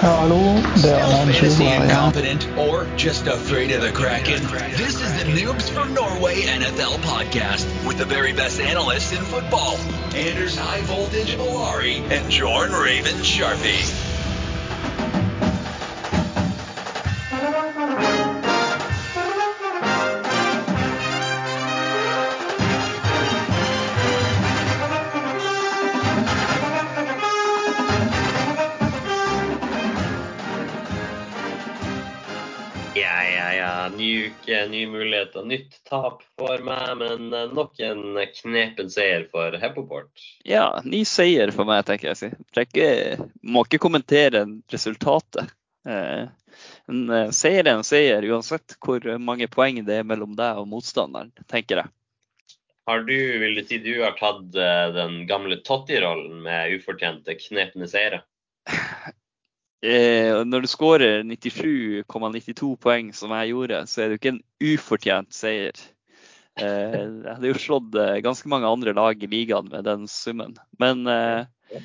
Hallo. Er Still fantasy incompetent or just afraid of the Kraken? This is the Noobs from Norway NFL podcast with the very best analysts in football. Anders High Voltage Malari and Jorn Raven Sharpie. Uke, nye muligheter, nytt tap for meg, men eh, nok en knepen seier for Heppoport. Ja, ny seier for meg, tenker jeg. å si. Trekker, må ikke kommentere resultatet. Eh, En eh, seier er en seier, uansett hvor mange poeng det er mellom deg og motstanderen, tenker jeg. Har du, vil du si du har tatt eh, den gamle Totti-rollen med ufortjente knepne seire? Eh, Når du skårer 97,92 poeng, som jeg gjorde, så er det jo ikke en ufortjent seier. Eh, Jeg hadde jo slått eh, ganske mange andre lag i ligaen med den summen. Men, eh,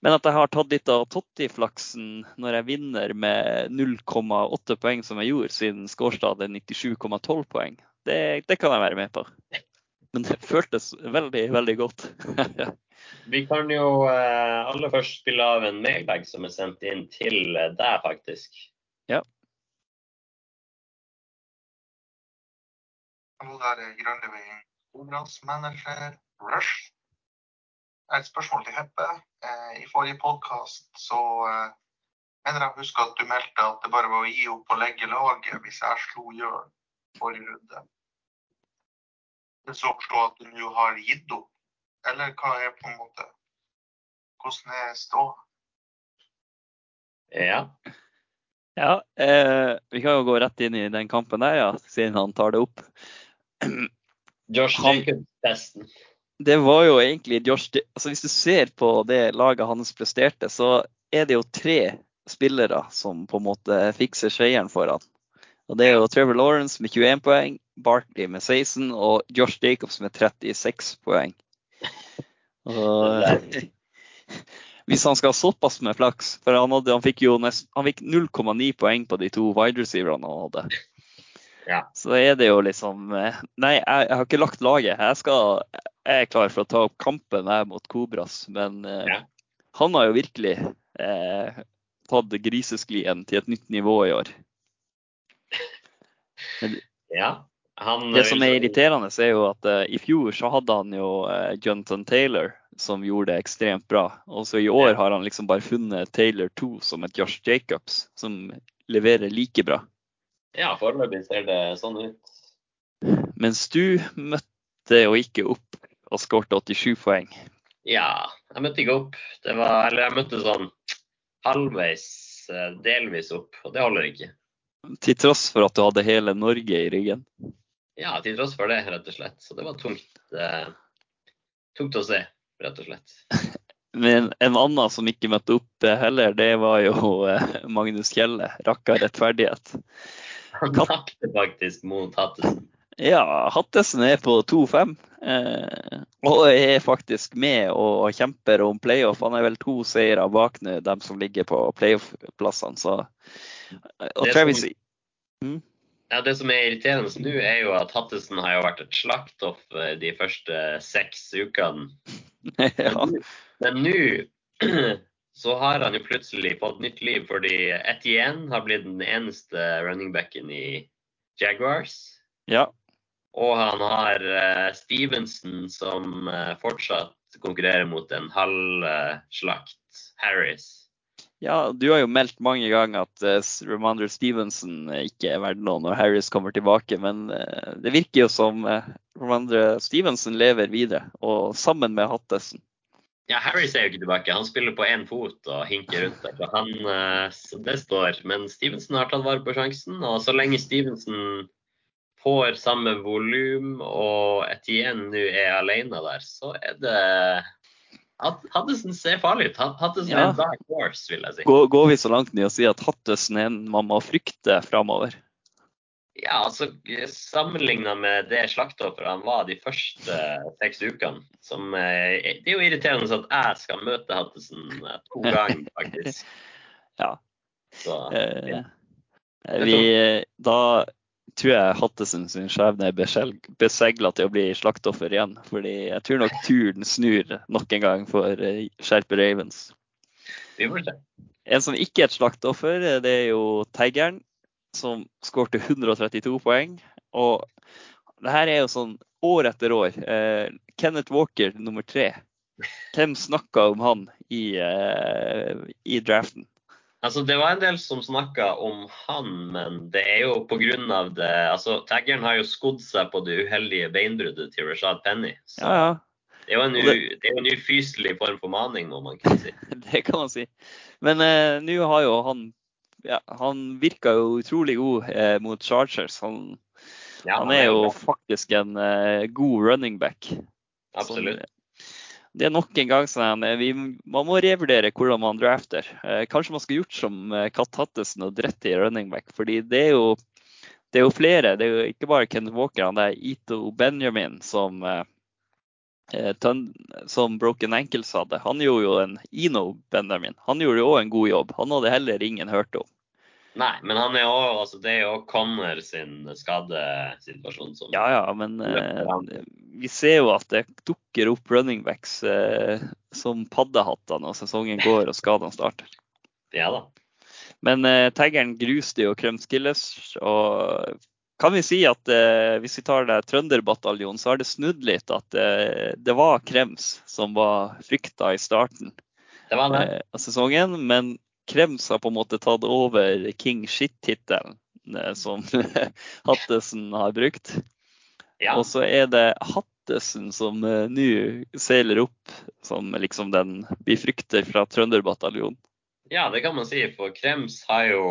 men at jeg har tatt litt av Totti-flaksen når jeg vinner med 0,8 poeng, som jeg gjorde, siden Skårstad er 97,12 poeng, det, det kan jeg være med på. Men det føltes veldig, veldig godt. Vi kan jo eh, aller først spille av en mailbag som er sendt inn til eh, deg, faktisk. Hallo, det er Grønleving konkurransemanager Rush. Et spørsmål til Heppe. Eh, I forrige podkast så eh, mener jeg å huske at du meldte at det bare var å gi opp og legge laget hvis jeg slo Jørn forrige runde. Det så forstå at du nå har gitt opp, eller hva er på en måte Hvordan er ståa? Ja. Ja, eh, vi kan jo gå rett inn i den kampen der, ja, siden han tar det opp. Josh Jacobs-testen. Det var jo egentlig Josh altså Hvis du ser på det laget hans presterte, så er det jo tre spillere som på en måte fikser seieren for han. Og Det er jo Trevor Lawrence med 21 poeng, Barkley med 16 og Josh Jacobs med 36 poeng. Og, hvis han skal ha såpass med flaks, for han, hadde, han fikk jo nest, han fikk 0,9 poeng på de to wide receiverne han hadde. Ja. Så er det jo liksom eh, Nei, jeg, jeg har ikke lagt laget. Jeg, skal, jeg er klar for å ta opp kampen her mot Kobras, men eh, Ja. han har jo virkelig eh, tatt grisesklien til et nytt nivå i år. Ja. Han, Det som er irriterende, er jo at uh, i fjor så hadde han jo uh, Jonathan Taylor, som gjorde det ekstremt bra. Og så i år har han liksom bare funnet Taylor 2 som et Josh Jacobs, som leverer like bra. Ja, foreløpig ser det sånn ut. Mens du møtte og ikke opp og skårte 87 poeng. Ja, jeg møtte ikke opp. Det var, eller jeg møtte sånn halvveis, eh, delvis opp, og det holder ikke. Til tross for at du hadde hele Norge i ryggen. Ja, til tross for det, rett og slett. Så det var tungt, eh, tungt å se, rett og slett. Men en annen som ikke møtte opp eh, heller, det var jo eh, Magnus Kjelle. Rakka rettferdighet. Han tapte faktisk mot Hattesen. Ja, Hattesen er på 2-5. Eh, og er faktisk med og kjemper om playoff. Han er vel to seire bak nå, dem som ligger på playoff-plassene. Så og Travis som- Ja, Det som er irriterende nå, er jo at Hattesen har jo vært et slaktoffer de første seks ukene. ja, Men nå så har han jo plutselig fått nytt liv, fordi Etienne har blitt den eneste running backen i Jaguars. ja, Og han har uh, Stevenson som uh, fortsatt konkurrerer mot en halvslakt Harris. Ja, du har jo meldt mange ganger at uh, Remander Stevenson ikke er verdt noe når Harris kommer tilbake, men uh, det virker jo som uh, Remander Stevenson lever videre, og sammen med Hattesen. Ja, Harris er jo ikke tilbake. Han spiller på én fot og hinker rundt der. Han, uh, det står. Men Stevenson har tatt vare på sjansen, og så lenge Stevenson får samme volum og Etienne nå er alene der, så er det Hattesen ser farlig ut. Hatt- Hattesen er en dark horse, vil jeg si. Går, går vi så langt i å si at Hattesen er en man må frykte framover? Ja, altså Sammenligna med det slakteofferet han var de første seks ukene som, eh, Det er jo irriterende at jeg skal møte Hattesen eh, to ganger, faktisk. Ja. Så ja. vi, da tror jeg Hattesen sin skjebne er besegla til å bli slaktoffer igjen. Fordi jeg tror nok turen snur nok en gang for eh, Skjerpe Ravens. vi får se. En som ikke er et slaktoffer, eh, det er jo Teggeren, som skårte 132 poeng. Og det her er jo sånn år etter år. Eh, Kenneth Walker nummer tre. Hvem snakka om han i, eh, i draften? Altså, det var en del som snakka om han, men det er jo pga. det altså, Taggeren har jo skodd seg på det uheldige beinbruddet til Rashad Penny. Så Ja, ja. det er jo en, det- det en ufyselig form for maning, må man kunne si. Det kan man si. Men eh, nå har jo han ja, Han virka jo utrolig god eh, mot Chargers. Han, Ja, han er jo faktisk en eh, god running back. Absolutt. Som- det er nok en gang sånn eh, vi, Man må revurdere hvordan man drafter. Eh, kanskje man skulle gjort som eh, Katt Hattesen og drept i running back. fordi det er jo det er jo flere. Det er jo ikke bare Kenneth Walker. Han er Ito Benjamin som eh, eh, tøn- som Broken Ankles hadde. Han gjorde jo en Ino Benjamin. Han gjorde jo òg en god jobb. Han hadde heller ingen hørt om. Nei, men han er også, altså, det er jo Connor sin skadesituasjon som Ja ja, men eh, vi ser jo at det dukker opp running backs eh, som paddehatter når sesongen går og skadene starter. Ja da. Men eh, taggeren gruste jo Krømskilles. Og kan vi si at eh, hvis vi tar det Trønderbataljonen, så har det snudd litt. At eh, det var Krems som var frykta i starten Det var det. eh, av sesongen. Men Krems har på en måte tatt over King Shit-tittelen eh, som Hattesen har brukt. Ja. Og så er det Hattesen som eh, nå seiler opp som liksom den vi frykter fra Trønderbataljonen. ja, det kan man si, for Krems har jo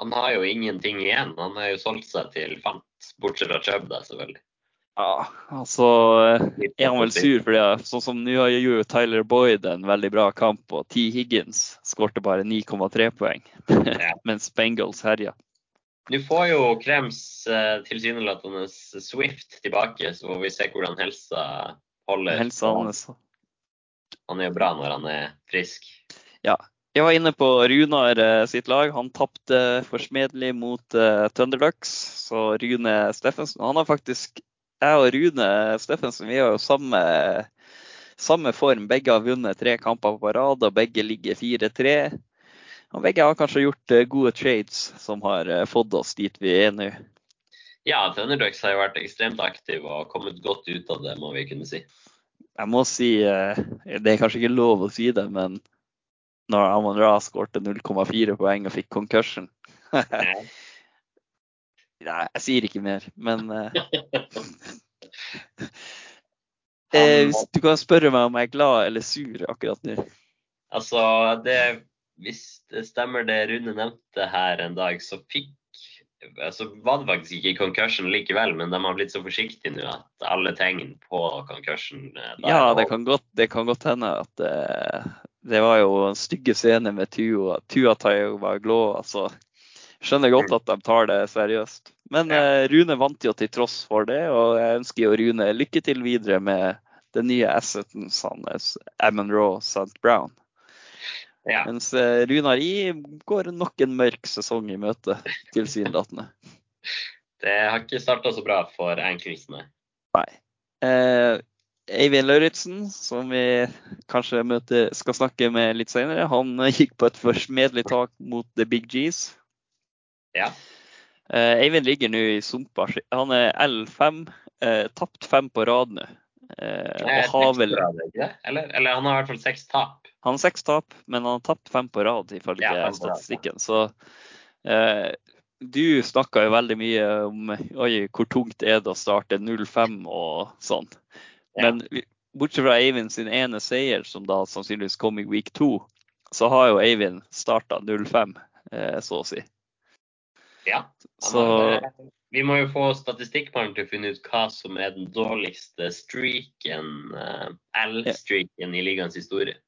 Han har jo ingenting igjen. Han har jo solgt seg til fant, bortsett fra Chubb, da, selvfølgelig. Ja, altså eh, er han vel sur for det. Sånn som nå gjorde jo Tyler Boyd en veldig bra kamp, og T. Higgins skårte bare 9,3 poeng. Mens Bengals herja. Nå får jo Krems eh, tilsynelatende Swift tilbake, så får vi se hvordan helsa holder. Helsa hans. Han er jo bra når han er frisk. Ja. Jeg var inne på Runar eh, sitt lag. Han tapte forsmedelig mot uh, Thunderducks. Så Rune Steffensen Han har faktisk Jeg og Rune Steffensen vi har jo samme, samme form. Begge har vunnet tre kamper på rad, og begge ligger 4-3. Og begge har kanskje gjort eh, gode trades som har eh, fått oss dit vi er nå. Ja, Thunderducks har jo vært ekstremt aktiv og kommet godt ut av det, må vi kunne si. Jeg må si eh, Det er kanskje ikke lov å si det, men når Amon Ra skårte 0,4 poeng og fikk concussion. Nei, jeg sier ikke mer, men eh, eh, hvis Du kan spørre meg om jeg er glad eller sur akkurat nå. Altså, det, hvis det stemmer det Rune nevnte her en dag, så fikk altså, var det faktisk ikke concussion likevel, men de har blitt så forsiktige nå at alle tegn på concussion eh, Ja, det kan godt, det kan godt hende at eh, det var jo en stygge scene med Tua. Tua glå, Altså, skjønner godt at de tar det seriøst. Men eh, Rune vant jo til tross for det, og jeg ønsker jo Rune lykke til videre med den nye asseten hans, Amon Raw St. Brown. Ja. Mens eh, Runar I går nok en mørk sesong i møte, tilsynelatende. Det har ikke starta så bra for enkeltene. Nei. Eh, Eivind Lauritzen, som vi kanskje møter, skal snakke med litt senere, han eh, gikk på et forsmedelig tak mot The Big G's. Ja. Uh, Eivind ligger nå i sumpa. Han er L5, Uh, tapt fem på rad nå. Uh, og har vel. Eller, eller han har i hvert fall seks tap. han har seks tap, men han har tapt fem på rad, ifølge Ja, statistikken. Så uh, du snakka jo veldig mye om oi, hvor tungt er det å starte 0-5 og sånn. Ja. Men bortsett fra Eivind sin ene seier, som da sannsynligvis kom i week 2, så har jo Eivind starta 0-5, eh, så å si. Ja. Så vi må jo få statistikkmannen til å finne ut hva som er den dårligste streaken, eh, L-streaken i ligaens historie.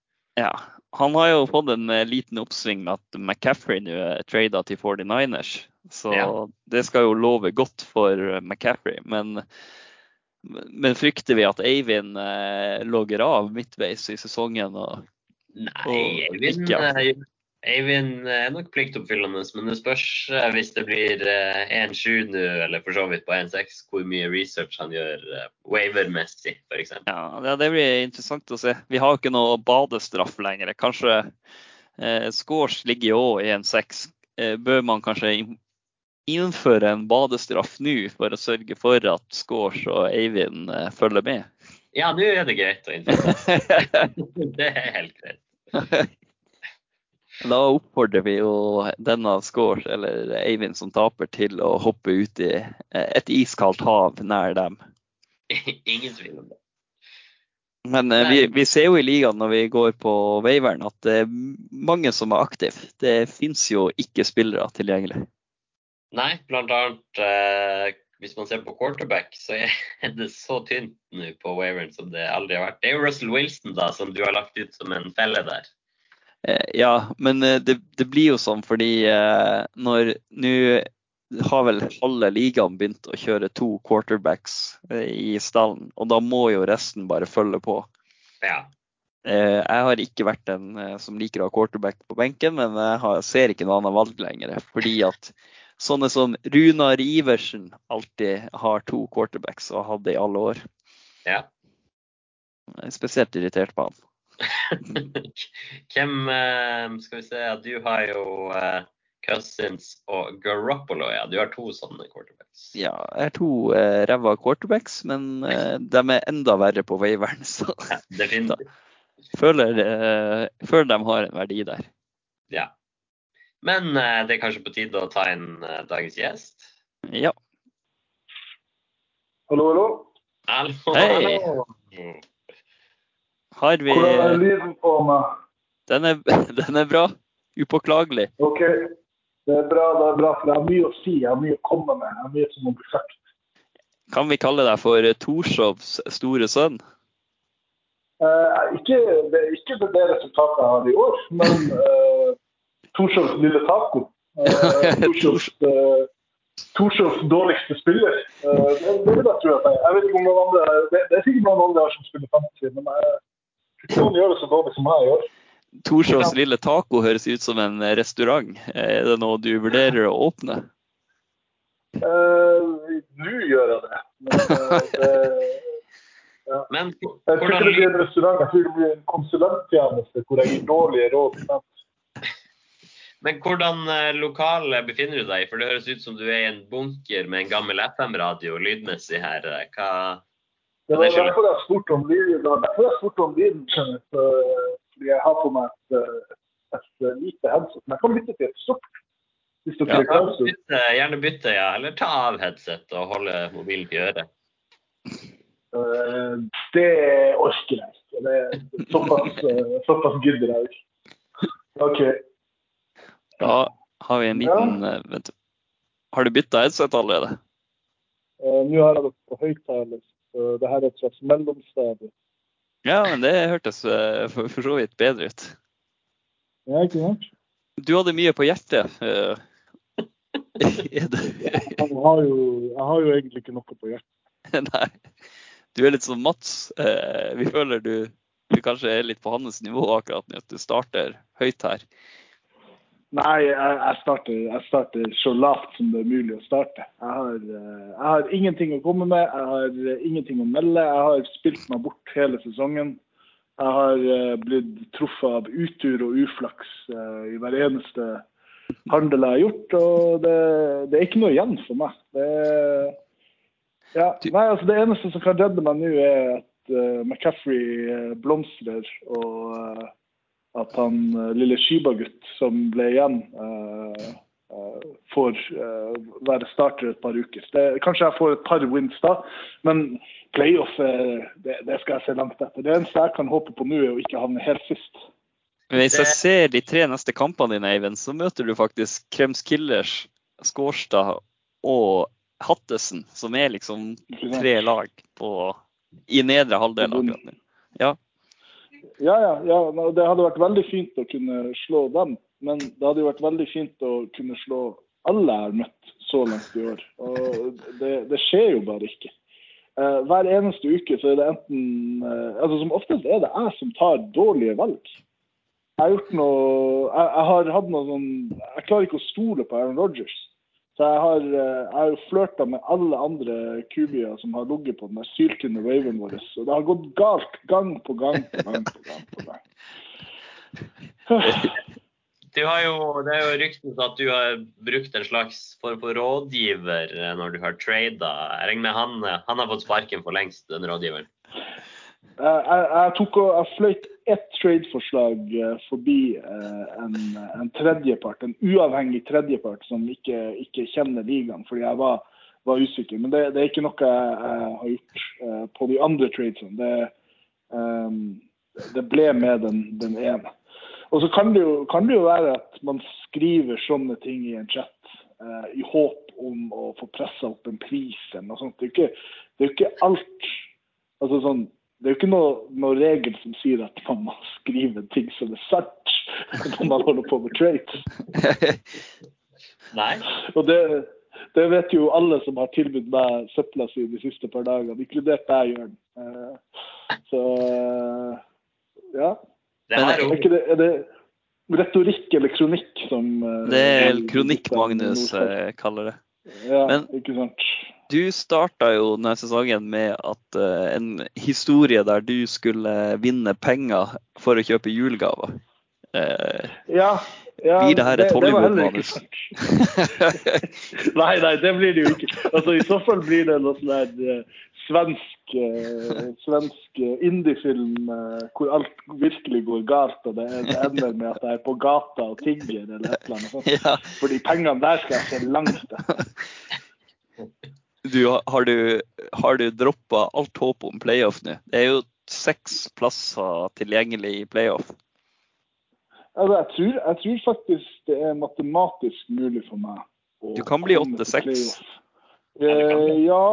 ja. Han har jo fått en eh, liten oppsving med at McCaffrey nå er trada til 49ers. Så Ja. det skal jo love godt for eh, McCaffrey. Men, men frykter vi at Eivind logger av midtveis i sesongen? Og, Nei, Eivind, Eivind er nok pliktoppfyllende, men det spørs eh, hvis det blir eh, 1-7 nå, eller for så vidt på 1-6, hvor mye research han gjør eh, waiver-messig, f.eks. Ja, det- det blir interessant å se. Vi har jo ikke noe badestraff lenger. Kanskje eh, Scores ligger jo òg i en seks. Eh, bør man kanskje innføre en badestraff nå for å sørge for at Scores og Eivind eh, følger med? Ja, nå er det greit å innføre. Det er helt greit. Da oppfordrer vi jo denne Scores eller Eivind som taper til å hoppe ut i eh, et iskaldt hav nær dem. Ingen tvil om det. Men eh, vi, vi ser jo i ligaen når vi går på Waveren at det er mange som er aktive. Det fins jo ikke spillere tilgjengelig. Nei, blant annet eh, hvis man ser på quarterback, så er det så tynt nå på waveren som det aldri har vært. Det er jo Russell Wilson da, som du har lagt ut som en felle der. Eh, ja, men eh, det, det blir jo sånn fordi eh, når Nå har vel halve ligaen begynt å kjøre to quarterbacks i stallen, og da må jo resten bare følge på. Ja. Eh, jeg har ikke vært eh, som liker å ha quarterback på benken, men jeg ser ikke noe annet valg lenger. Fordi at sånne som Runar Iversen alltid har to quarterbacks og det i alle år. ja. Jeg er spesielt irritert på han. Hvem eh, Skal vi se, du har jo eh, Cousins og Garoppolo, ja. Du har to sånne quarterbacks. Ja, jeg har to eh, ræva quarterbacks, men eh, de er enda verre på waveren. Så Ja, da, føler, eh, føler de har en verdi der. Ja. Men eh, det er kanskje på tide å ta inn eh, dagens gjest. Ja. Hallo, hallo. Hallo. Hei. Hallo. Har vi Hvordan er lyden på meg? den er, den er bra. Upåklagelig. OK. Det er bra, det er bra, for jeg har mye å si. Jeg har mye å komme med. Jeg har mye som må bli sagt. Kan vi kalle deg for Torshovs store sønn? Eh, ikke, det ikke det, det resultatet jeg har i år, men eh, Torshovs lille taco. Eh, Torshovs, Torshovs dårligste spiller. Eh, det, vil jeg tro at jeg Jeg vet ikke om noen andre Det, det er sikkert noen andre som spiller fantasy, men jeg ikke noen gjør det så dårlig som jeg gjør. Torsås lille taco høres ut som en restaurant. Er det noe du vurderer å åpne? Uh, Nå gjør jeg det. Men uh, det Men Jeg tror ikke det blir en restaurant, jeg tror det blir en konsulenttjeneste hvor jeg gir dårlige råd. men hvordan eh, lokal befinner du deg i? For det høres ut som du er i en bunker med en gammel FM-radio lydmessig her. Hva Det var derfor jeg spurte om lyden. Derfor jeg spurte om lyden, fordi jeg har på meg et, eh, et eh, lite headset. Men jeg kan bytte til et stort. Hvis dere ja, kan bytte, Gjerne bytte, ja. Eller ta av headset og holde mobilen til øret. Eh, Det orker jeg ikke. Det er Såpass, eh, såpass gidder jeg ikke. OK. Da har vi en liten ja. vent. Har du bytta headset allerede? Eh, Nå har jeg det på høyttaler. Så Det her er et slags mellomstadie. Ja, men det hørtes eh, for, for så vidt bedre ut. Ja, ikke sant? Du hadde mye på hjertet. eh. Jeg har, jo, jeg har jo egentlig ikke noe på hjertet. Nei. Du er litt som Mats. Eh, vi føler du, du kanskje er litt på hans nivå akkurat nå, at du starter høyt her. Nei, jeg, jeg, starter, jeg starter så lavt som det er mulig å starte. Jeg har, eh, jeg har ingenting å komme med, jeg har eh, ingenting å melde. Jeg har spilt meg bort hele sesongen. Jeg har eh, blitt truffet av utur og uflaks i hver eneste handel jeg har gjort, og det, det er ikke noe igjen for meg. Det, ja, nei, altså det eneste som kan redde meg nå, er at McCaffrey blomstrer og at han eh, lille Shiba-gutt som ble igjen, eh, eh, får være starter et par uker. Det, kanskje jeg får et par wins da, men playoff det, det skal jeg se langt etter. Det eneste jeg kan håpe på nå, er å ikke havne helt sist. Men hvis jeg ser de tre neste kampene dine, Eivind, så møter du faktisk Krems Killers, Skårstad og Hattesen, som er liksom tre lag på, i nedre halvdel akkurat nå. Ja, ja, ja. ja. Det hadde vært veldig fint å kunne slå dem. Men det hadde jo vært veldig fint å kunne slå alle jeg har møtt så langt i år. Og det, det skjer jo bare ikke. Eh, hver eneste uke så er det enten eh, altså Som oftest er det jeg som tar dårlige valg. jeg har gjort noe jeg, jeg har hatt noe sånn Jeg klarer ikke å stole på Aaron Rodgers. Så jeg har, eh, jeg har flørta med alle andre kubier som har ligget på den der syltynne waven vår. Og det har gått galt gang på gang på gang på gang. på gang. Du har jo, det er jo ryktene at du har brukt en slags form for rådgiver eh, når du har trada. Jeg regner med han, eh, han har fått sparken for lengst, den rådgiveren. Jeg, jeg, jeg, tok og, jeg fløyt ett trade-forslag eh, forbi eh, en, en tredjepart, en uavhengig tredjepart som ikke, ikke kjenner ligaen, fordi jeg var, var usikker. Men det, det, er ikke noe jeg, har gjort eh, på de andre tradesene. Det, um, det ble med den, den ene. Og så kan det, jo, kan det, jo, være at man skriver sånne ting i en chat eh, i håp om å få pressa opp en pris eller noe sånt. Det er jo ikke, ikke alt altså sånn, Det er jo ikke noe, noe, regel som sier at man må skrive ting som er sant når man holder på med trades. Nei. Og det, det, vet jo alle som har tilbudt meg søpla si de siste par dagene, inkludert deg, Jørn. Eh, så eh, ja. Det er, er, det, er det retorikk eller kronikk som uh, Det er kronikk Magnus kaller det. Ja, Men ikke sant. Du starta jo denne sesongen med at uh, en historie der du skulle vinne penger for å kjøpe julegaver. ja, ja, blir det her et Hollywood-manus? nei, nei, det blir det jo ikke. Altså, I så fall blir det noe sånn der svensk, uh, svensk indiefilm eh, hvor alt virkelig går galt, og det, det, ender med at jeg er på gata og tigger eller et eller annet sånt. Ja. Fordi pengene der skal jeg se langt etter. Du, har du, har du droppa alt håp om playoff nå? Det er jo seks plasser tilgjengelig i playoff. Altså, jeg, tror, jeg tror faktisk det er matematisk mulig for meg. Du kan bli 8-6. Eh, ja,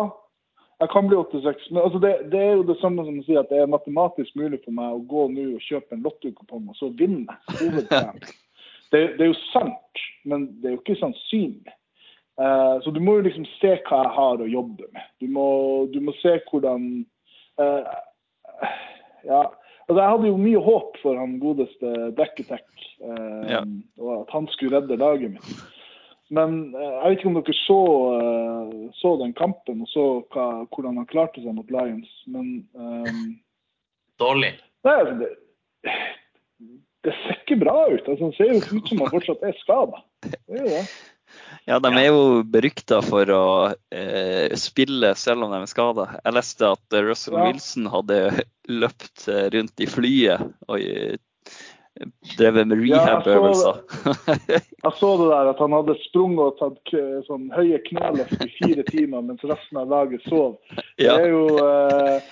jeg kan bli 86. Men altså det, det, er jo det samme som å si at det er matematisk mulig for meg å gå nå og kjøpe en lottokupong og så vinne. Det, det, er jo sant, men det er jo ikke sannsynlig. Uh, så du må jo liksom se hva jeg har å jobbe med. Du må, du må se hvordan uh, Ja. Altså jeg hadde jo mye håp for han godeste Dekketek, uh, ja. og at han skulle redde laget mitt. Men eh, jeg vet ikke om dere så, eh, så den kampen og så hva, hvordan han klarte seg mot Lions, men um, Dårlig? Nei, altså, det, det, ser ikke bra ut. Altså, han ser jo ut som han fortsatt er skada. Ja, de er jo berykta for å eh, spille selv om de er skada. Jeg leste at Russell ja. Wilson hadde løpt rundt i flyet og drevet med rehab-øvelser. Ja, jeg så det der at han hadde sprunget og tatt sånn høye kneløft i fire timer mens resten av laget sov. Det er jo eh,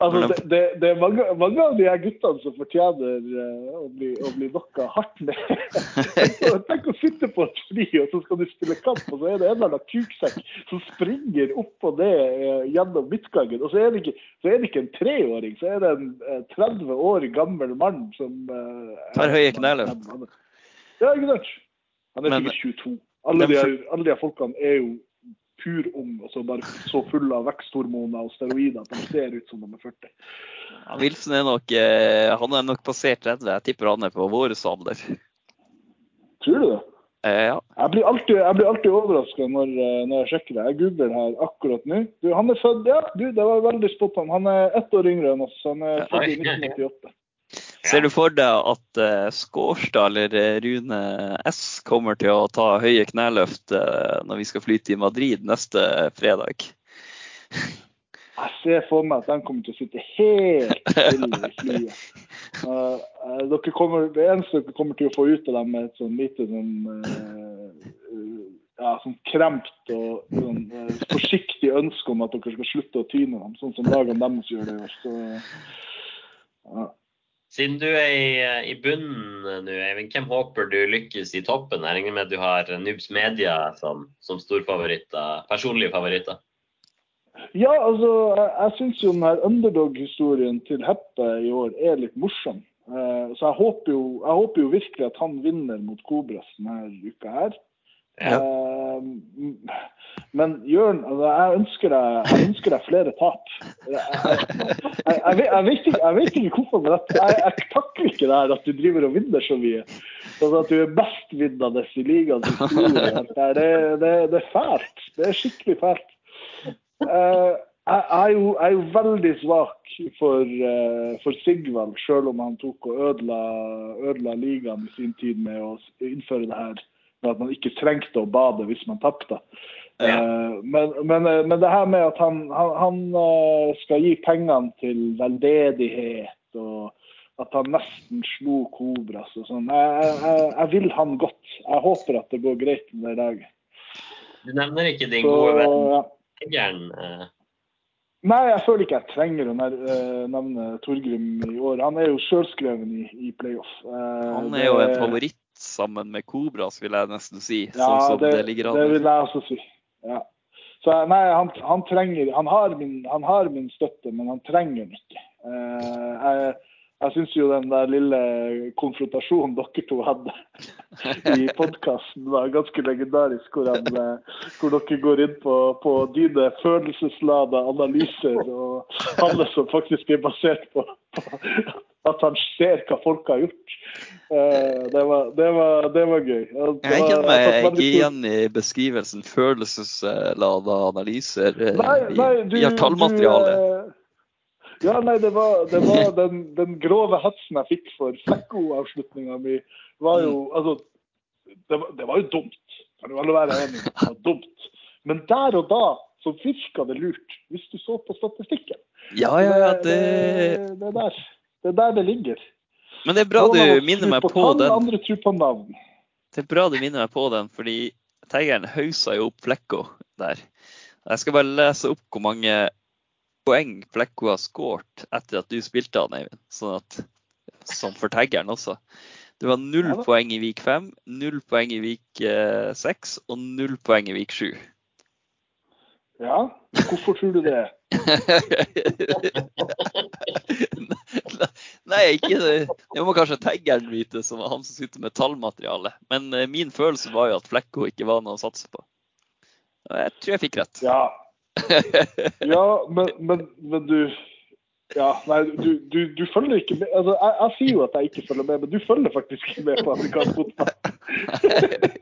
Altså, det, det, det, er mange, mange, av de her guttene som fortjener uh, å bli, å bli dokka hardt med. tenk, å sitte på et fly, og så skal du spille kamp, og så er det en eller annen kuksekk som springer opp og ned uh, gjennom midtgangen. Og så er, ikke, så er, det ikke, en treåring, så er det en uh, 30 år gammel mann som Tar høye kneløft. Ja, ikke sant. Han er sikkert 22. Alle de, alle de folkene er jo purung og så bare så full av veksthormoner og steroider at de ser ut som de er 40. Ja, Wilson er nok, eh, han er nok passert 30. Jeg tipper han er på vår alder. Tror du det? Eh, ja. Jeg blir alltid, jeg blir alltid overraska når, eh, når, jeg sjekker det. Jeg googler her akkurat nå. Du, han er født Ja, du, det var veldig spot on. Han er ett år yngre enn oss. Han er født i 1988. Ser du for deg at uh, Skårstad eller eh, Rune S kommer til å ta høye kneløft uh, når vi skal fly til Madrid neste fredag? Jeg ser for meg at de kommer til å sitte helt stille i flyet. Uh, dere kommer, det eneste dere kommer til å få ut av dem, er et sånn lite sånn ja, sånn kremt og sånn, forsiktig ønske om at dere skal slutte å tyne dem, sånn som lagene deres gjør det. Så, ja. Siden du er i, i bunnen nå, Eivind, hvem håper du lykkes i toppen? Jeg regner med at du har Nubs Media som, som storfavoritter, personlige favoritter? Ja, altså, jeg syns jo den underdog-historien til Heppe i år er litt morsom. Uh, så jeg håper, jo, jeg håper, jo, virkelig at han vinner mot Kobras denne uka her. Eh, men Jørn, altså, jeg, ønsker deg, jeg ønsker deg flere tap. Jeg, jeg, vet, ikke, jeg vet ikke hvorfor, men jeg, takler ikke det her at du driver og vinner så mye. Sånn at du er bestvinnende i ligaens historie. Det, det, det, er fælt. Det er skikkelig fælt. Jeg, jeg, er jo, jeg er jo veldig svak for, eh, for Sigvald, selv om han tok og ødela, ødela ligaen i sin tid med å innføre det her med at man ikke trengte å bade hvis man tapte. Ja. Eh, men, men, eh, men det her med at han, han, han eh, skal gi pengene til veldedighet, og at han nesten slo Kobras og sånn, jeg, jeg, jeg vil han godt. Jeg håper at det går greit med det laget. Du nevner ikke din Så, gode venn ja. Egern. eh, Nei, jeg føler ikke jeg trenger å eh, nevne Torgrim i år. Han er jo sjølskreven i, i playoff. Eh, Han er jo en favoritt sammen med Kobras, vil jeg nesten si. Ja, sånn som det, det, det vil jeg også si. Ja. Så nei, han, han trenger Han har min, han har min støtte, men han trenger den ikke. Uh, jeg jeg syns jo den der lille konfrontasjonen dere to hadde i podkasten var ganske legendarisk. Hvor, han, eh, hvor dere går inn på, på dine følelseslada analyser og alle som faktisk er basert på, på at han ser hva folk har gjort. Eh, det, var, det, var, det var gøy. Det var- jeg kjenner meg ikke igjen i beskrivelsen følelseslada analyser. eh, Nei, nei, du, vi har tallmateriale. Du, eh, ja, nei, det var, det var den, den grove hetsen jeg fikk for Flekko-avslutninga mi, var jo Mm. Altså, det var, det var jo dumt. Kan jo alle være enig. Det var dumt. Men der og da så virka det lurt, hvis du så på statistikken. Ja, ja, ja, det, det, det, er der. det er der det ligger. men det er bra du minner meg på på den. Andre tror på navn. Det er bra du minner meg på den, fordi Teigeren hausa jo opp Flekko der. Jeg skal bare lese opp hvor mange poeng Flekko har skåret etter at du spilte han, Eivind. Sånn at, som for taggeren også. Det var null Ja poeng i vik 5, null poeng i vik 6 og null poeng i vik 7. Ja, hvorfor tror du det? Nei, ikke det. Det må kanskje Teggeren vite, som er han som sitter med tallmateriale. Men eh, min følelse var jo at Flekko ikke var noe å satse på. Jeg tror jeg fikk rett. Ja, ja men, men, men du ja, nei, du, du, du følger ikke med. Altså, jeg, jeg sier jo at jeg ikke følger med, men du følger faktisk ikke med på amerikansk fotball.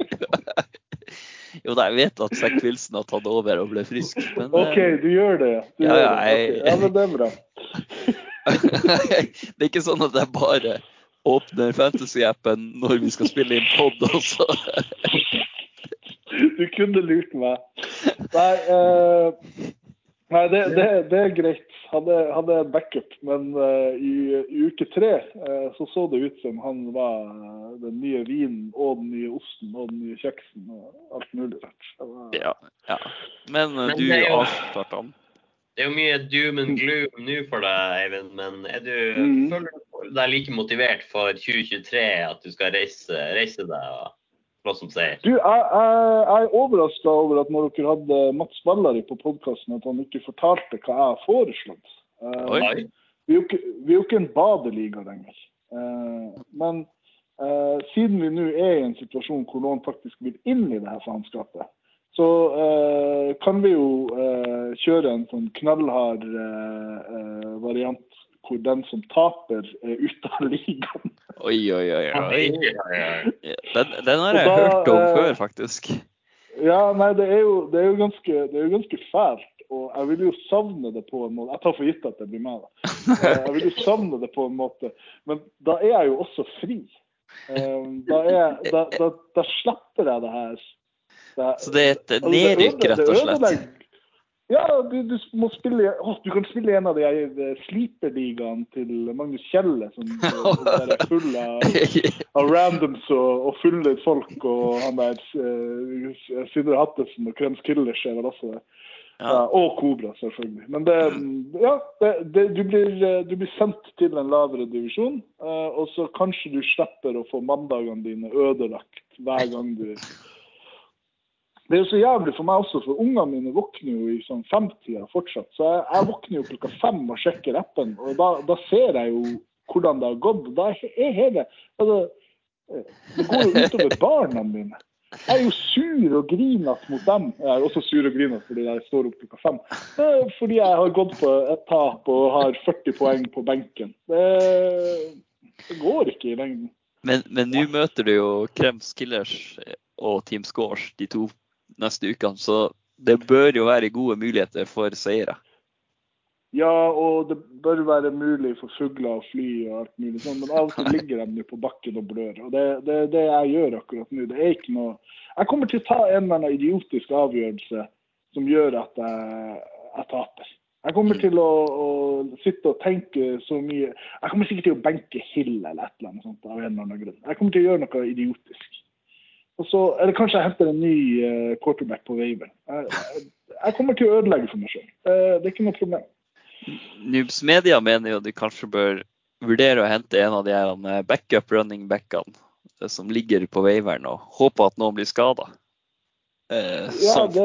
jo da, jeg vet at Zack Wilson har tatt over og ble frisk. Men, eh, OK, du gjør det. Du Ja, gjør ja, det. Okay. Ja, men det er bra. det er ikke sånn at jeg bare åpner fantasy-appen når vi skal spille inn pod også. Du kunne lurt meg. Nei, uh, nei det, det, det er greit. Hadde, hadde en backup, men uh, i, i uke tre uh, så så det ut som han var den nye vinen og den nye osten og den nye kjeksen og alt mulig rart. Var- ja, ja. Men du avslørte han. Det er jo mye doom and gloom nå for deg, Eivind. Men er du, mm. føler du deg like motivert for 2023 at du skal reise, reise deg og slåss som seier? Du, jeg, jeg, jeg er overraska over at når dere hadde Mats Ballari på podkasten, at han ikke fortalte hva jeg har foreslått. Oi. vi, er jo ikke, vi er jo ikke en badeliga lenger. Eh, men eh, siden vi nå er i en situasjon hvor noen faktisk vil inn i det her faenskapet, så eh, kan vi jo eh, kjøre en sånn knallhard variant hvor den som taper, er ute av ligaen. Oi, oi, oi. Oi. Den, den har jeg da, hørt om eh, før, faktisk. Ja, nei, det er jo, det er jo, ganske, det er jo ganske fælt. Og jeg vil jo savne det på en måte. Jeg tar for gitt at det blir meg, da. Eh, Jeg vil jo savne det på en måte. Men da er jeg jo også fri. Eh, Da, er, da, da, da slipper jeg det her. Det, Så det er et altså, nedrykk, rett og slett? Ja, du, du må spille å, Du kan spille en av de her sleeperligaene til Magnus Kjelle, som, som er full av av randoms og, og fulle folk, og han der uh, Sindre Hattesen og Krems Killers er vel også det. Ja. Ja, og Kobra, selvfølgelig. Men det, ja, det, det, du, blir, eh, du blir sendt til en lavere divisjon, uh, og så kanskje du slipper å få mandagene dine ødelagt hver gang du Det er jo så jævlig for meg også, for ungene mine våkner jo i sånn femtida fortsatt. Så jeg, jeg våkner jo klokka fem og sjekker appen, og da, da ser jeg jo hvordan det har gått. Da er hele altså, Det går jo utover barna mine. jeg er jo sur og grinete mot dem. Jeg er også sur og grinete fordi jeg står opp klokka fem. Fordi jeg har gått på et tap og har 40 poeng på benken. Det, det går ikke i lengden. Men nå møter du jo Krems Killers og Team Scores de to neste ukene, så det bør jo være gode muligheter for seire. Ja, og det bør være mulig for fugler å fly og alt mulig sånn, men av og til ligger de jo på bakken og blør. Og det er det, det jeg gjør akkurat nå. Det er ikke noe Jeg kommer til å ta en eller annen idiotisk avgjørelse som gjør at jeg, jeg taper. Jeg kommer til å, å sitte og tenke så mye Jeg kommer sikkert til å benke Hill eller et eller annet sånt av en eller annen grunn. Jeg kommer til å gjøre noe idiotisk. Og så, eller kanskje jeg henter en ny eh, quarterback på waveren. Jeg, jeg, jeg kommer til å ødelegge for meg sjøl. det er ikke noe problem. Noobs Media mener jo du kanskje bør vurdere å hente en av de her eh, backup running backene eh, som ligger på waiveren, og håpe at noen blir skada. Eh, Ja, det,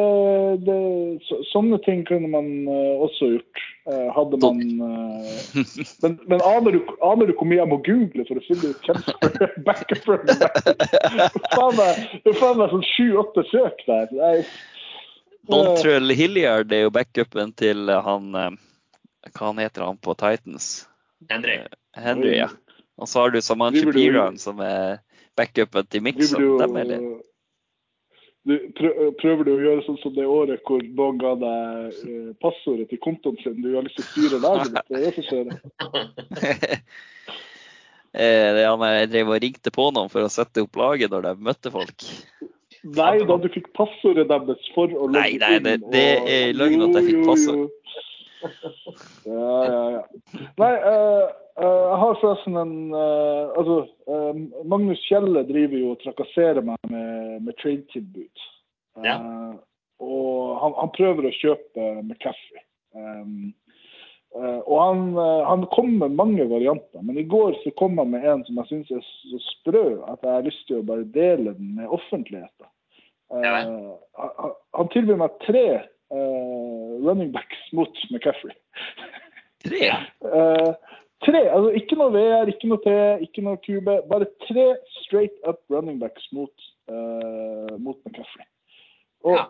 det, så, sånne ting kunne man uh, også gjort. Uh, hadde man uh, Men, men aner, du, aner du hvor mye jeg må google for å finne ut hvem som er backup running back? Det er faen meg- sånn sju-åtte søk der. Nei. Montrell Hilliard er jo backupen til han Hva han heter han på Titans? Henry. Henry, ja. Og så har du Driver Piran, som er backupen til Mixon. Dem er du, prø- prøver du å gjøre sånn som det året hvor noen ga deg eh, passordet til kontoen sin? Du har lyst til å styre laget ditt? Det er det som skjer. Eh, er han jeg drev og ringte på noen for å sette opp laget når de møtte folk. Nei, da du fikk passordet deres for å logge Nei, nei, det- det er løgn at jeg fikk passord. Ja, ja, ja. Nei, uh, uh, jeg har forresten en uh, Altså, Magnus Kjelle driver jo og trakasserer meg med, med trade-tilbud. Ja. Og han, han prøver å kjøpe McCaffrey. Um, og han, han kom med mange varianter, men i går så kom han med en som jeg syns er så sprø at jeg har lyst til å bare dele den med offentligheten. Ja han, han- tilbyr meg tre running backs mot McCaffrey. Tre? Eh, tre, altså ikke noe VR, ikke noe T, ikke noe QB. Bare tre straight up running backs mot, eh, mot McCaffrey. Og Ja.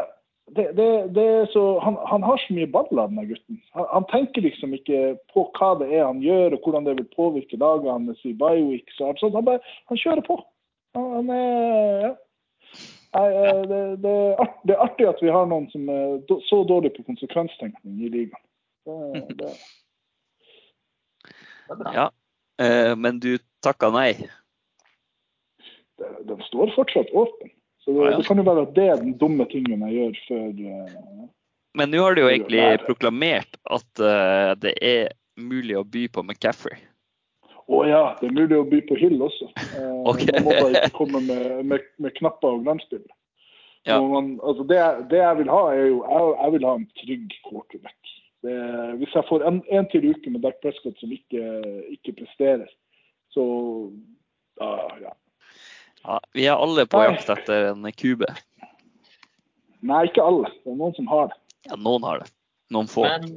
eh, det, det, det så, han, han har så mye baller, denne gutten. Han, han tenker liksom ikke på hva det er han gjør, og hvordan det vil påvirke dagene hans i Bioweek. sånt. Han bare han kjører på. Han, han er ja. Nei, eh, det, det, er art, det er artig at vi har noen som er så dårlig på konsekvenstenkning i ligaen. Det, Ja. Eh, men du takka nei. den står fortsatt åpen. Så det, Ah, ja. det kan jo være at det er den dumme tingen jeg gjør før uh, Men nå har du jo egentlig proklamert at uh, det er mulig å by på McCaffrey. Å ja, det er mulig å by på Hill også. Eh, okay. Man må bare ikke komme med, med, med knapper og glansbilder. Ja. Altså det, det jeg vil ha, er jo jeg, jeg vil ha en trygg quarterback. Det, hvis jeg får en, en til uke med Dark Prescott som ikke, ikke presterer, så da, ja. Ja, vi er alle på jakt etter en kube. Nei, ikke alle. Det er noen som har det. Ja, noen har det. Noen få. Men,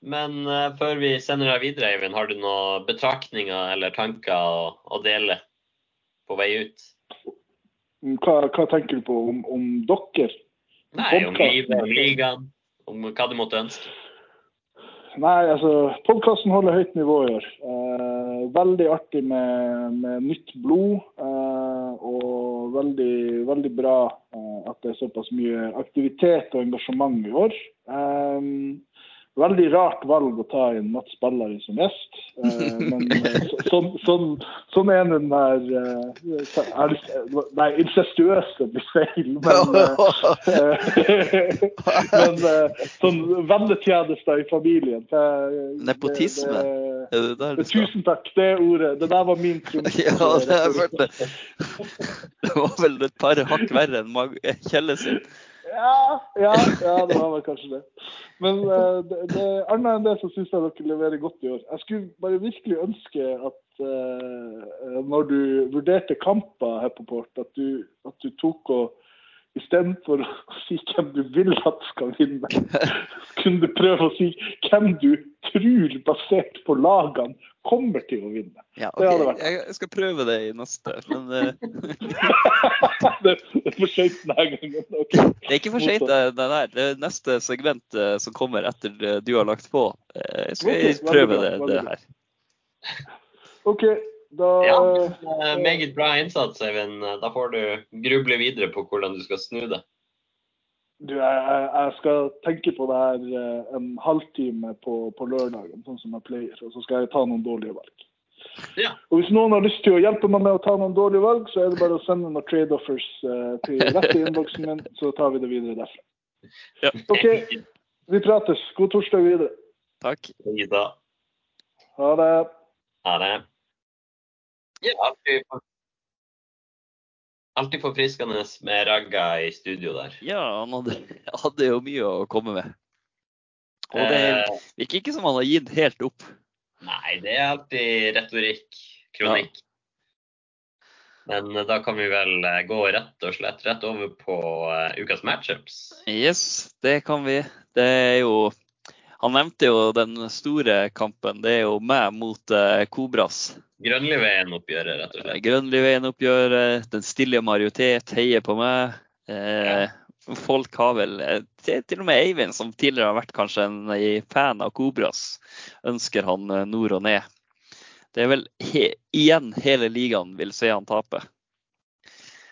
men uh, før vi sender deg videre, Eivind, har du noen betraktninger eller tanker å, å dele på vei ut? Hva, hva tenker du på om, om dere? Nei, om livet, om ligaen, om hva du måtte ønske. Nei, altså, podkasten holder høyt nivå i år. Eh, veldig artig med, med nytt blod. Eh, og veldig, veldig bra eh, at det er såpass mye aktivitet og engasjement i år. Eh, veldig rart valg å ta inn Mats Ballari som gjest. Eh, men så, sånn, sånn, sånn er den der eh, lyst- Nei, incestuøse blir feil, men eh, men sånn vennetjenester i familien. Det, Nepotisme. Det, Er det der du skal? tusen takk, det ordet. Det der var min trumf. Ja, det det. Det var vel et par hakk verre enn Kjelle sin. Ja, ja, ja, det var vel kanskje det. Men uh, det, det, annet enn det så syns jeg dere leverer godt i år. Jeg skulle bare virkelig ønske at uh, når du vurderte kamper her på Port, at du, at du tok og Istedenfor å si hvem du vil at skal vinne, kunne du prøve å si hvem du tror, basert på lagene, kommer til å vinne. Ja, Det hadde vært- Jeg jeg skal prøve det i neste. Men eh, det er for seint denne gangen. Okay. det er ikke for seint, det er. Det neste segment eh, som kommer etter du har lagt på. Eh, Jeg skal okay, prøve det, det her. OK, da Ja, meget bra innsats, Eivind. Da får du gruble videre på hvordan du skal snu det. Du, jeg, jeg skal tenke på det her eh, en halvtime på, på lørdagen, sånn som jeg pleier. Og så skal jeg ta noen dårlige valg. Ja. Og hvis noen har lyst til å hjelpe meg med å ta noen dårlige valg, så er det bare å sende noen trade offers uh, til rett i innboksen min, så tar vi det videre derfra. Ja. OK, vi prates. God torsdag videre. Takk. Ida. Ha det. Ha det. Ja, alltid, alltid forfriskende med Ragga i studio der. Ja, han hadde, hadde jo mye å komme med. Og det Eh, virker ikke som han har gitt helt opp. nei, det er alltid retorikk, kronikk. Men eh, da kan vi vel eh, gå rett og slett rett over på eh, ukas matchups. Yes, det kan vi. Det er jo Han nevnte jo den store kampen. Det er jo meg mot eh, Kobras. Grønliveien-oppgjøret, rett og slett. Grønliveien-oppgjøret, den stille majoritet heier på meg. Eh, Folk har vel eh, til, til og med Eivind, som tidligere har vært kanskje en eh, fan av Kobras, ønsker han eh, nord og ned. Det er vel he, igjen hele ligaen vil se han tape.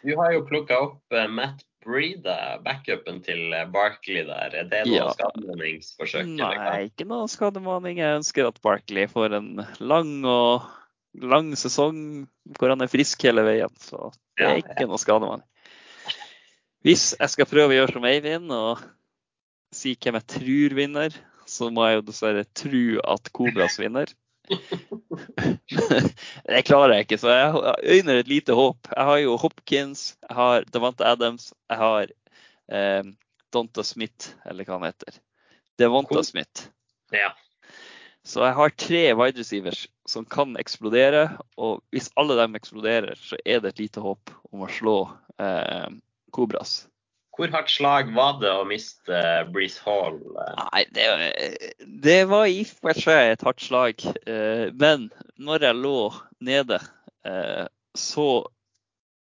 Du har jo plukka opp Matt Breeda, backupen til Barkley der. Er det noe Ja. hva? Nei, ikke noe skademaning. Jeg ønsker at Barkley får en lang og lang sesong hvor han er frisk hele veien. Så det er ikke noe skademaning. Hvis jeg skal prøve å gjøre som Eivind og si hvem jeg tror vinner, så må jeg jo dessverre tro at Kobras vinner. det klarer jeg ikke, så jeg øyner et lite håp. Jeg har jo Hopkins, jeg har Davante Adams, jeg har eh, Donta Smith, eller hva han heter. Devonta Smith. Ja. Så jeg har tre wide receivers som kan eksplodere. Og hvis alle dem eksploderer, så er det et lite håp om å slå eh, Kobras. Hvor hardt slag var det å miste eh, Breeze Hall? eh? Nei, det, det var i og for seg et hardt slag. Eh, men når jeg lå nede, eh, så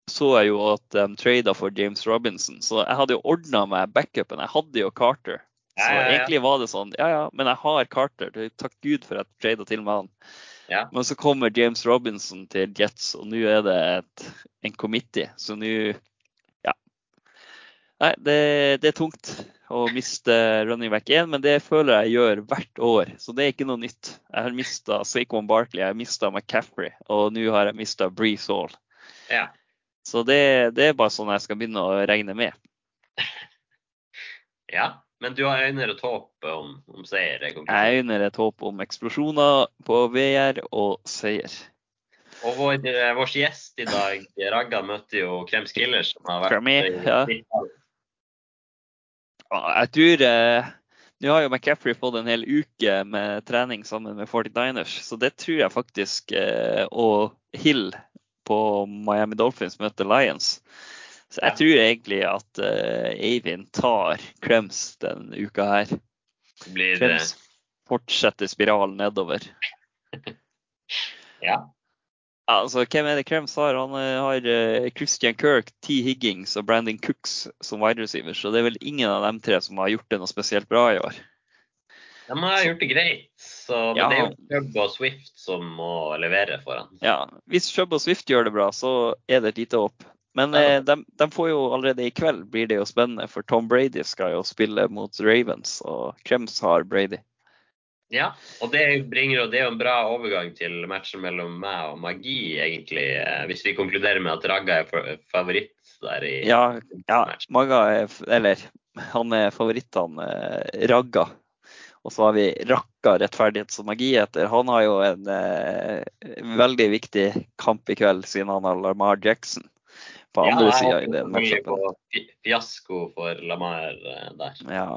så jeg jo at de trada for James Robinson. Så jeg hadde jo ordna meg backupen. Jeg hadde jo Carter. Så egentlig var det sånn, ja ja, men jeg har Carter. Takk Gud for at jeg trada til med han. Ja. Men så kommer James Robinson til Jets, og nå er det et, en committee. Så nå Ja. Nei, det, det er tungt å miste running back 1, men det føler jeg gjør hvert år. Så det er ikke noe nytt. Jeg har mista Saquon Barkley, jeg har mista McCaffrey, og nå har jeg mista Breeze Hall. Ja. Så det, det er bare sånn jeg skal begynne å regne med. ja. Men du har øyner et håp om, om seier? er konklusjonen. Jeg øyner et håp om eksplosjoner på VR og seier. Og vår, eh, vår gjest i dag, Ragga, møtte jo Krems Killer, som har vært Kremi. Ja, Jeg tror eh, Nå har jo McCaffrey fått en hel uke med trening sammen med 49ers, så det tror jeg faktisk eh, Og Hill på Miami Dolphins møter Lions. Så jeg tror egentlig at uh, Eivind tar Krems denne uka her. blir Krems fortsetter spiralen nedover. Ja. Altså, Hvem er det Krems har? Han eh, har uh, Christian Kirk, T. Higgins og Brandon Cooks som wide receivers. Så det er vel ingen av dem tre som har gjort det noe spesielt bra i år. De har gjort det greit, så, men Ja. det er jo Chubb og Swift som må levere for han. Ja, Hvis Chubb og Swift gjør det bra, så er det et lite håp. Men eh, de, de får jo allerede i kveld blir det jo spennende, for Tom Brady skal jo spille mot Ravens, og Krems har Brady. Ja, og det bringer det er jo en bra overgang til matchen mellom meg og Magi, egentlig. eh, Hvis vi konkluderer med at Ragga er favoritt der i Ja, ja. Maga er Eller han er favorittene eh, Ragga. Og så har vi Rakka rettferdighets- og magi etter. Han har jo en eh, veldig viktig kamp i kveld, siden han har Lamar Jackson på andre jeg sida i det matchupet. fiasko for Lamar eh, der. Ja.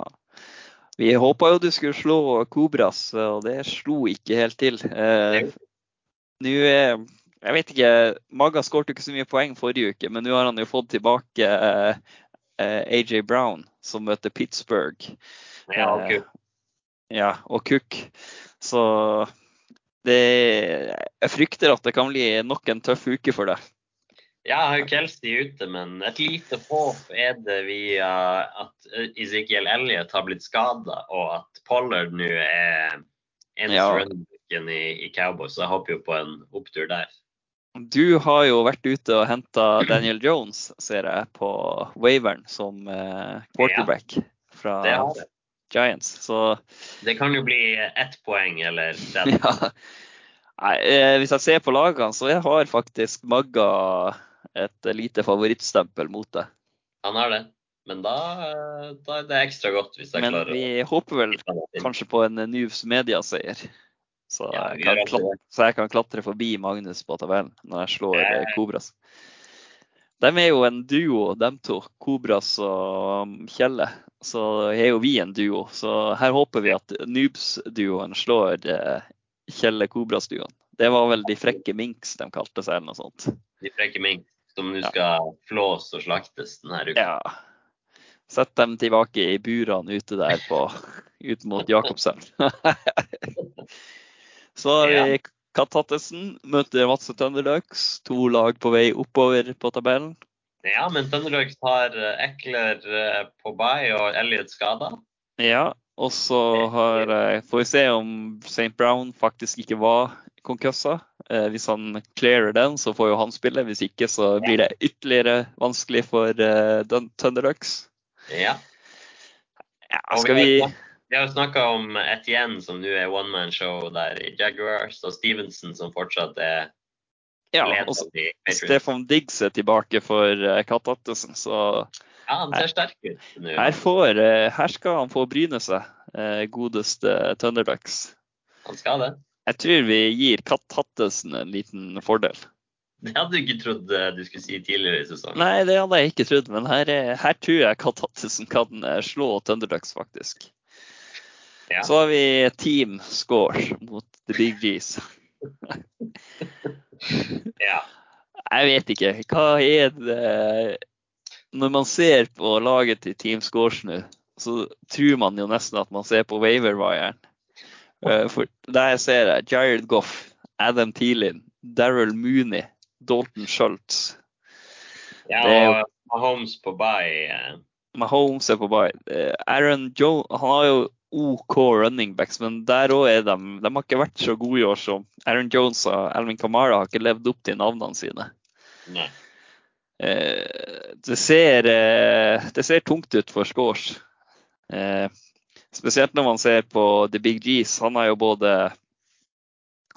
Vi håpa jo du skulle slå Kobras, og det slo ikke helt til. Eh, nå er Jeg vet ikke, Maga skåret ikke så mye poeng forrige uke, men nå har han jo fått tilbake eh, eh, AJ Brown, som møter Pittsburgh. Ja, og Eh, Ja, og Cook. Så det, jeg frykter at det kan bli nok en tøff uke for deg. Ja, Kelsey ute, men et lite håp er det via at Ezekiel Elliot har blitt skada, og at Pollard nå er en Ja. runningen i, i Cowboys. Så jeg håper jo på en opptur der. Du har jo vært ute og henta Daniel Jones, ser jeg, på waveren som eh, quarterback fra Det det. Giants. Så Det kan jo bli ett poeng eller den. ja. Nei, eh, hvis jeg ser på lagene, så jeg har faktisk Magga et lite favorittstempel mot det. Han har det. Men da, eh, da er det ekstra godt hvis jeg Men klarer vi håper vel kanskje på en News Media-seier. Så, Ja, så jeg kan klatre forbi Magnus på tabellen når jeg slår eh, Kobras. De er jo en duo, dem to. Kobras og Kjelle. Så er jo vi en duo. Så her håper vi at Noobs-duoen slår eh, Kjelle-Kobras-duoen. Det var vel de frekke minks de kalte seg, eller noe sånt. De frekke mink som nå skal flås og slaktes denne uka. Ja. Sett dem tilbake i burene ute der på, ut mot Jakobselv. Så har vi Kattattesen møter Vadsø Tønderløks. To lag på vei oppover på tabellen. Ja, men Tønderløks har eh, Ekler eh, på bay og Elliot skada. Ja, og så eh, får vi se om St. Brown faktisk ikke var konkussa. Eh, hvis han clearer den, så får jo han spille. Hvis ikke, så blir det ytterligere vanskelig for eh, Thunderducks. Ja. Ja, skal vi vi har, jo snakka om Etienne, som nå er one man show der i Jaguars, og Stevenson, som fortsatt er Ja, og. Stefan Diggs er tilbake for eh, Kattattesen, så Ja, han ser sterk ut nå. her, får, her skal han få bryne seg, godeste Thunderducks. Han skal det. Jeg tror vi gir Kattattesen en liten fordel. Det hadde du ikke trodd eh, du skulle si tidligere i sesongen. Nei, det hadde jeg ikke trodd, men her, er- her tror jeg Kattattesen kan eh, slå Thunderducks, faktisk. Ja. Så har vi Team Score mot The Big G's. Ja. Jeg vet ikke. Hva er det Når man ser på laget til Team Scores nå, så tror man jo nesten at man ser på waiver-wiren. Eh, For der ser jeg Jared Goff, Adam Thielin, Daryl Mooney, Dalton Schultz. ja og Mahomes på bye. eh, Mahomes er på bye. Eh, Aaron Joe, han har jo OK running backs, men der òg er de De har ikke vært så gode i år som Aaron Jones og Alvin Kamara har ikke levd opp til navnene sine. Nei. Det, ser, det ser tungt ut for Scores. Spesielt når man ser på The Big G's. Han har jo både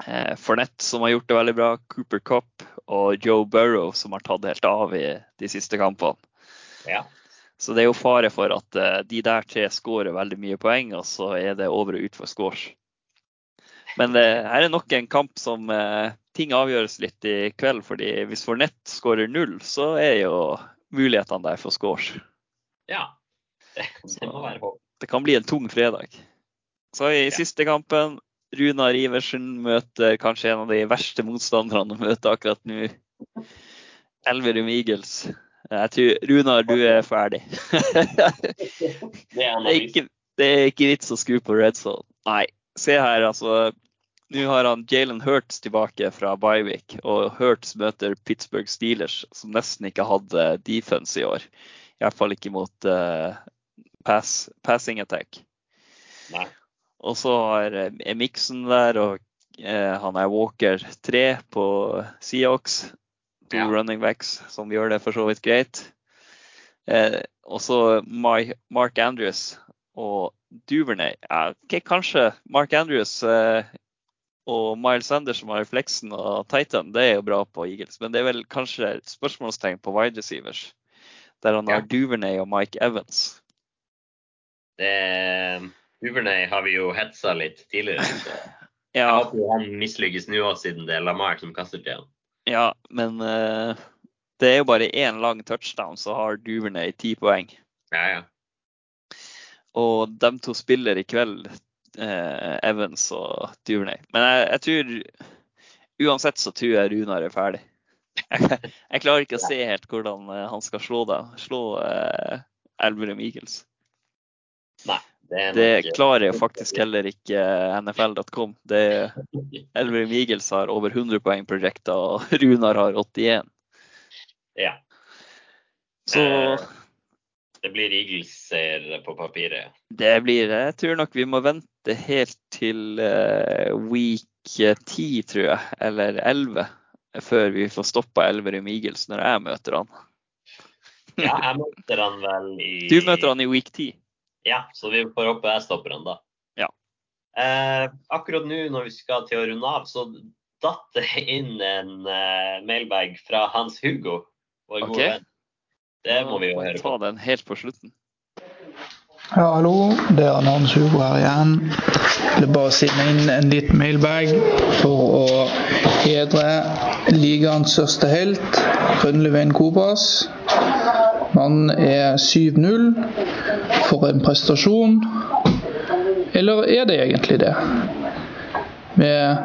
eh, Fornett, som har gjort det veldig bra, Cooper Cup og Joe Burrow, som har tatt helt av i de siste kampene. Ja. Så det er jo fare for at eh, de der tre skårer veldig mye poeng, og så er det over og ut for scores. Men eh, her er nok en kamp som eh, ting avgjøres litt i kveld. fordi hvis Fornett skårer null, så er jo mulighetene der for scores. ja. Det, det må være håp. Det kan bli en tung fredag. Så i Ja. siste kampen, Runar Iversen møter kanskje en av de verste motstanderne å møte akkurat nå. Elverum Eagles. Jeg tror, Runar, du er ferdig. Det er Det ikke, det er ikke vits å skru på red zone. Nei, se her, altså. Nå har han Jalen Hurts tilbake fra Bywick, og Hurts møter Pittsburgh Steelers, som nesten ikke hadde defense i år. I hvert fall ikke mot eh, pass, passing attack. Nei. Og så har, eh, Mixon der, og eh, han er Walker 3 på Seahawks. To Ja. running backs som gjør det for så vidt greit. Eh, og så Mark Andrews og Duvernay. Ja, okay, kanskje Mark Andrews eh, og Miles Sanders som har refleksen og Titan, det er jo bra på Eagles. Men det er vel kanskje et spørsmålstegn på wide receivers. Der han Ja. har Duvernay og Mike Evans. Det, har vi jo hetsa litt tidligere. Så jeg Ja, håper han mislykkes nå òg, siden det er Lamar som kaster til ham. ja men uh, det er jo bare én lang touchdown, så har Duvernay ti poeng. Ja, ja. Og de to spiller i kveld, uh, Evans og Duvernay. Men jeg, jeg tror Uansett så tror jeg Runar er ferdig. Jeg, jeg klarer ikke å se helt hvordan eh, han skal slå deg. Slå uh, Elverum Eagles. Nei. er Det klarer jeg faktisk heller ikke NFL.com. Det Elverum Eagles har over 100 poeng projecta, og Runar har 81. Ja. Så Eh, Det blir Eagles-seier på papiret. det blir det. Jeg tror nok vi må vente helt til eh, week 10, tror jeg, eller 11, før vi får stoppa Elverum Eagles når jeg møter han. Ja, jeg møter han vel i Du møter han i week 10. Ja, så vi får håpe jeg stopper han da. Ja. Eh, akkurat nå når vi skal til å runde av, så datt det inn en eh, mailbag fra Hans Hugo, vår Ok. gode venn. Det må vi jo høre på. ta den helt på slutten. Ja, hallo. Det er Hans Hugo her igjen. Jeg vil bare sende inn en liten mailbag for å hedre ligaens største helt, Rønneveien Kobas. Mannen er 7-0. For en prestasjon. Eller er det egentlig det? Med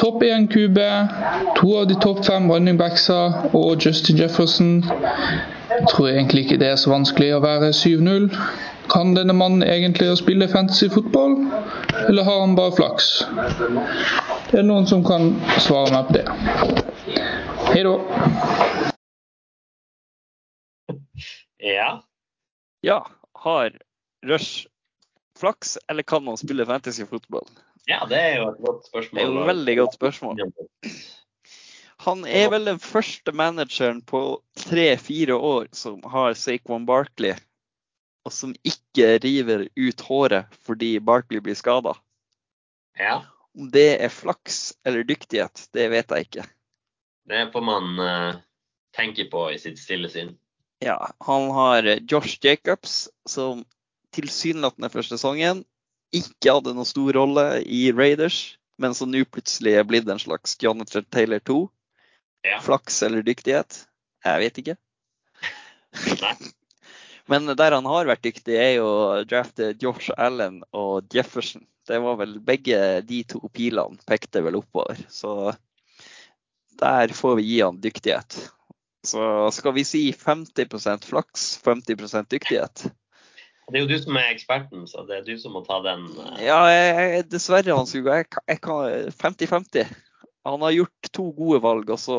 topp 1-kube, to av de topp fem running backsa og Justin Jefferson jeg tror egentlig ikke det er så vanskelig å være 7-0. Kan denne mannen egentlig å spille fantasy fotball, eller har han bare flaks? Det er noen som kan svare meg på det. Hei da. Ja. Ja, har Rush flaks, eller kan han spille fantasy fotball? ja, det er jo et godt spørsmål. Det er jo et veldig godt spørsmål. Han er vel den første manageren på tre-fire år som har Saquon Barkley, og som ikke river ut håret fordi Barkley blir skada. Ja, Om det er flaks eller dyktighet, det vet jeg ikke. det får man uh, tenke på i sitt stille sinn. Ja, han har Josh Jacobs, som tilsynelatende for sesongen ikke hadde noen stor rolle i Raiders, men som nå plutselig er blitt en slags Jonathan Taylor 2. Ja. Flaks eller dyktighet? Jeg vet ikke. Men der han har vært dyktig, er jo å drafte Josh Allen og Jefferson. Det var vel begge de to pilene pekte vel oppover. Så der får vi gi han dyktighet. Så skal vi si 50% flaks, 50% dyktighet. Det er jo du som er eksperten, så det er du som må ta den. eh, Ja, jeg, dessverre, Hans Hugo. Jeg kan 50-50. Han har gjort to gode valg, og så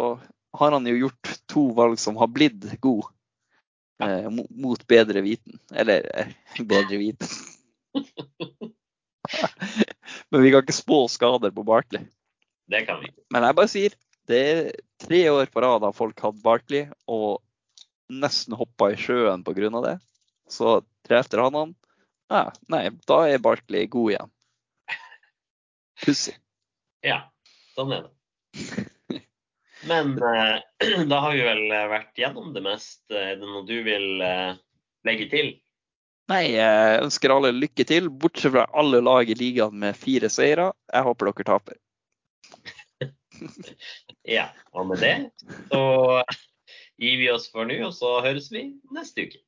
har han jo gjort to valg som har blitt gode. Eh, mot bedre viten. Eller eh, bedre viten. Men vi kan ikke spå skader på Barkley. Det kan vi ikke. Men jeg bare sier, det er tre år på rad har folk hatt Barkley og nesten hoppa i sjøen pga. det. Så drefter han han. Ja, nei, da er Barkley god igjen. Pussig. Ja, sånn er det. Men eh, da har vi vel eh, vært gjennom det meste. Er det noe du vil eh, legge til? Nei, jeg ønsker alle lykke til, bortsett fra alle lag i ligaen med fire seire. Jeg håper dere taper. Ja, og med det så gir vi oss for nå, og så høres vi neste uke.